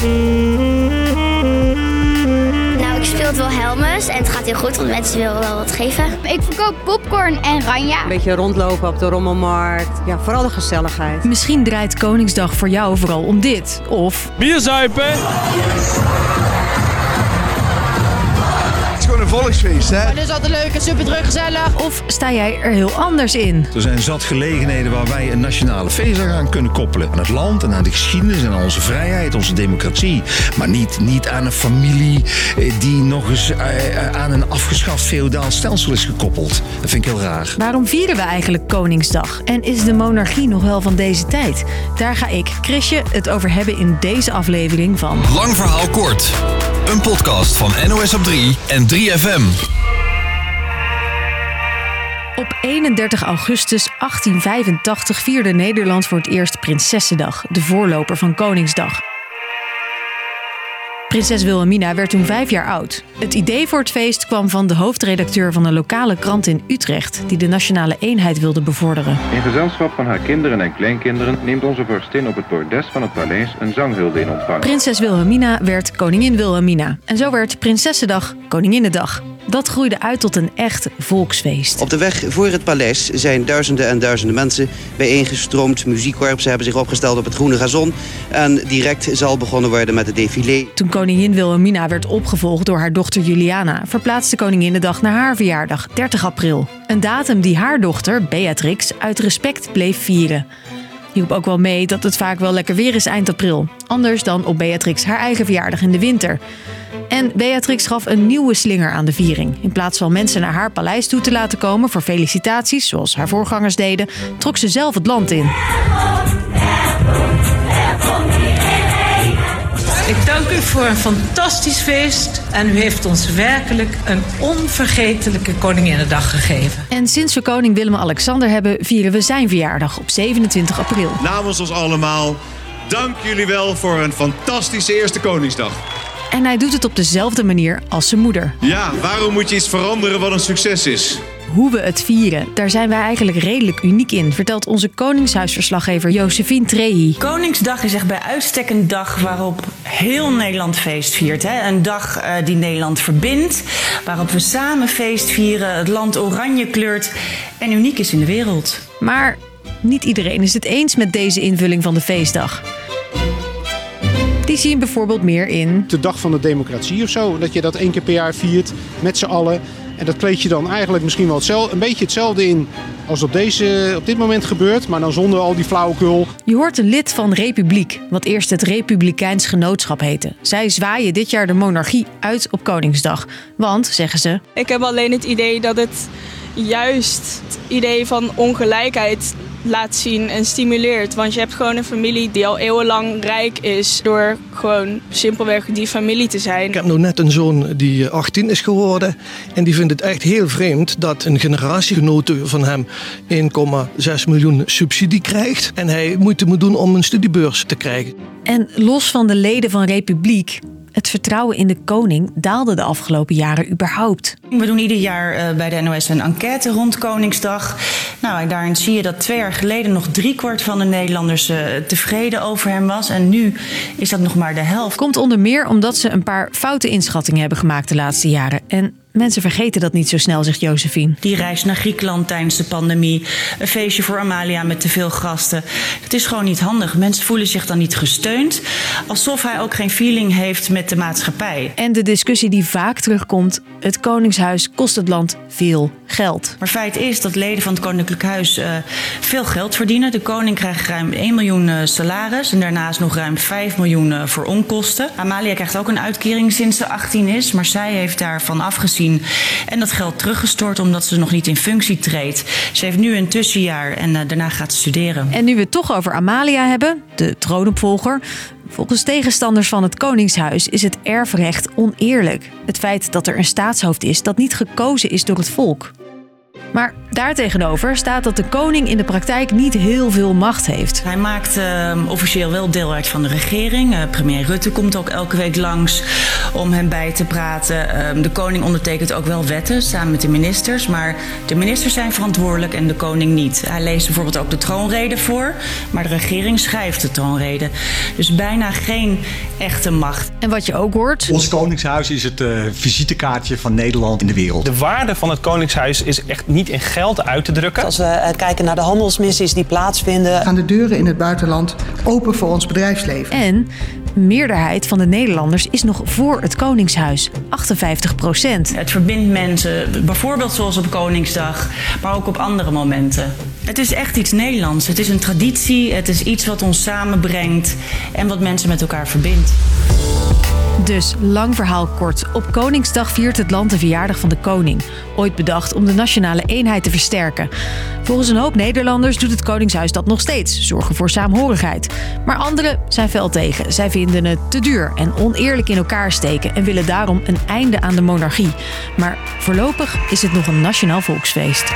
Nou, ik speel het wel Helmus en het gaat heel goed, want mensen willen wel wat geven. Ik verkoop popcorn en ranja. Een beetje rondlopen op de rommelmarkt. Ja, vooral de gezelligheid. Misschien draait Koningsdag voor jou vooral om dit. Of Bier volksfeest, hè? Het is altijd leuk en super druk gezellig. Of sta jij er heel anders in? Er zijn zat gelegenheden waar wij een nationale feestdag aan kunnen koppelen. Aan het land en aan de geschiedenis en aan onze vrijheid, onze democratie. Maar niet, niet aan een familie eh, die nog eens eh, eh, aan een afgeschaft feodaal stelsel is gekoppeld. Dat vind ik heel raar. Waarom vieren we eigenlijk Koningsdag? En is de monarchie nog wel van deze tijd? Daar ga ik, Chrisje, het over hebben in deze aflevering van Lang verhaal kort. Een podcast van NOS op 3 en 3FM. Op 31 augustus 1885 vierde Nederland voor het eerst Prinsessendag, de voorloper van Koningsdag. Prinses Wilhelmina werd toen vijf jaar oud. Het idee voor het feest kwam van de hoofdredacteur van een lokale krant in Utrecht, die de nationale eenheid wilde bevorderen. In gezelschap van haar kinderen en kleinkinderen neemt onze vorstin op het bordes van het paleis een zanghulde in ontvangst. Prinses Wilhelmina werd koningin Wilhelmina. En zo werd Prinsessendag Koninginnedag. Dat groeide uit tot een echt volksfeest. Op de weg voor het paleis zijn duizenden en duizenden mensen bijeengestroomd. Muziekkorpsen hebben zich opgesteld op het groene gazon. En direct zal begonnen worden met het défilé. Toen koningin Wilhelmina werd opgevolgd door haar dochter Juliana, verplaatste Koninginnedag naar haar verjaardag, 30 april. Een datum die haar dochter, Beatrix, uit respect bleef vieren. Hielp ook wel mee dat het vaak wel lekker weer is eind april. Anders dan op Beatrix haar eigen verjaardag in de winter. En Beatrix gaf een nieuwe slinger aan de viering. In plaats van mensen naar haar paleis toe te laten komen voor felicitaties, zoals haar voorgangers deden, trok ze zelf het land in. Voor een fantastisch feest en u heeft ons werkelijk een onvergetelijke Koninginnedag gegeven. En sinds we koning Willem-Alexander hebben, vieren we zijn verjaardag op 27 april. Namens ons allemaal, dank jullie wel voor een fantastische eerste Koningsdag. En hij doet het op dezelfde manier als zijn moeder. Ja, waarom moet je iets veranderen wat een succes is? Hoe we het vieren, daar zijn wij eigenlijk redelijk uniek in, vertelt onze Koningshuisverslaggever Josephine Trehi. Koningsdag is echt bij uitstek een dag waarop heel Nederland feest viert. Hè? Een dag eh, die Nederland verbindt, waarop we samen feest vieren, het land oranje kleurt en uniek is in de wereld. Maar niet iedereen is het eens met deze invulling van de feestdag. Die zien bijvoorbeeld meer in. De dag van de democratie of zo. Dat je dat één keer per jaar viert met z'n allen. En dat kleed je dan eigenlijk misschien wel hetzelfde, een beetje hetzelfde in als op, deze, op dit moment gebeurt. Maar dan zonder al die flauwekul. Je hoort een lid van Republiek, wat eerst het Republikeins Genootschap heette. Zij zwaaien dit jaar de monarchie uit op Koningsdag. Want, zeggen ze, Ik heb alleen het idee dat het juist het idee van ongelijkheid laat zien en stimuleert. Want je hebt gewoon een familie die al eeuwenlang rijk is door gewoon simpelweg die familie te zijn. Ik heb nu net een zoon die eh, 18 is geworden. En die vindt het echt heel vreemd dat een generatiegenote van hem 1,6 miljoen subsidie krijgt. En hij moeite moet doen om een studiebeurs te krijgen. En los van de leden van Republiek, het vertrouwen in de koning daalde de afgelopen jaren überhaupt. We doen ieder jaar eh, bij de NOS een enquête rond Koningsdag. Nou, en daarin zie je dat twee jaar geleden nog driekwart van de Nederlanders eh, tevreden over hem was. En nu is dat nog maar de helft. Komt onder meer omdat ze een paar foute inschattingen hebben gemaakt de laatste jaren. En mensen vergeten dat niet zo snel, zegt Josephine. Die reis naar Griekenland tijdens de pandemie. Een feestje voor Amalia met te veel gasten. Het is gewoon niet handig. Mensen voelen zich dan niet gesteund. Alsof hij ook geen feeling heeft met de maatschappij. En de discussie die vaak terugkomt: het Koningshuis kost het land veel geld. Maar feit is dat leden van het Koninklijk Huis uh, veel geld verdienen. De koning krijgt ruim 1 miljoen uh, salaris en daarnaast nog ruim 5 miljoen uh, voor onkosten. Amalia krijgt ook een uitkering sinds ze 18 is, maar zij heeft daarvan afgezien en dat geld teruggestort omdat ze nog niet in functie treedt. Ze heeft nu een tussenjaar en daarna gaat ze studeren. En nu we het toch over Amalia hebben, de troonopvolger. Volgens tegenstanders van het Koningshuis is het erfrecht oneerlijk. Het feit dat er een staatshoofd is dat niet gekozen is door het volk. Maar Daartegenover staat dat de koning in de praktijk niet heel veel macht heeft. Hij maakt uh, officieel wel deel uit van de regering. Uh, premier Rutte komt ook elke week langs om hem bij te praten. Uh, de koning ondertekent ook wel wetten samen met de ministers. Maar de ministers zijn verantwoordelijk en de koning niet. Hij leest bijvoorbeeld ook de troonrede voor. Maar de regering schrijft de troonrede. Dus bijna geen echte macht. En wat je ook hoort. Ons Koningshuis is het uh, visitekaartje van Nederland in de wereld. De waarde van het Koningshuis is echt niet in geld uit te drukken. Als we uh, kijken naar de handelsmissies die plaatsvinden. Gaan de deuren in het buitenland open voor ons bedrijfsleven. En de meerderheid van de Nederlanders is nog voor het Koningshuis. 58 procent. Het verbindt mensen, bijvoorbeeld zoals op Koningsdag, maar ook op andere momenten. Het is echt iets Nederlands. Het is een traditie. Het is iets wat ons samenbrengt en wat mensen met elkaar verbindt. Dus, lang verhaal kort. Op Koningsdag viert het land de verjaardag van de koning. Ooit bedacht om de nationale eenheid te versterken. Volgens een hoop Nederlanders doet het Koningshuis dat nog steeds. Zorgen voor saamhorigheid. Maar anderen zijn fel tegen. Zij vinden het te duur en oneerlijk in elkaar steken. En willen daarom een einde aan de monarchie. Maar voorlopig is het nog een nationaal volksfeest.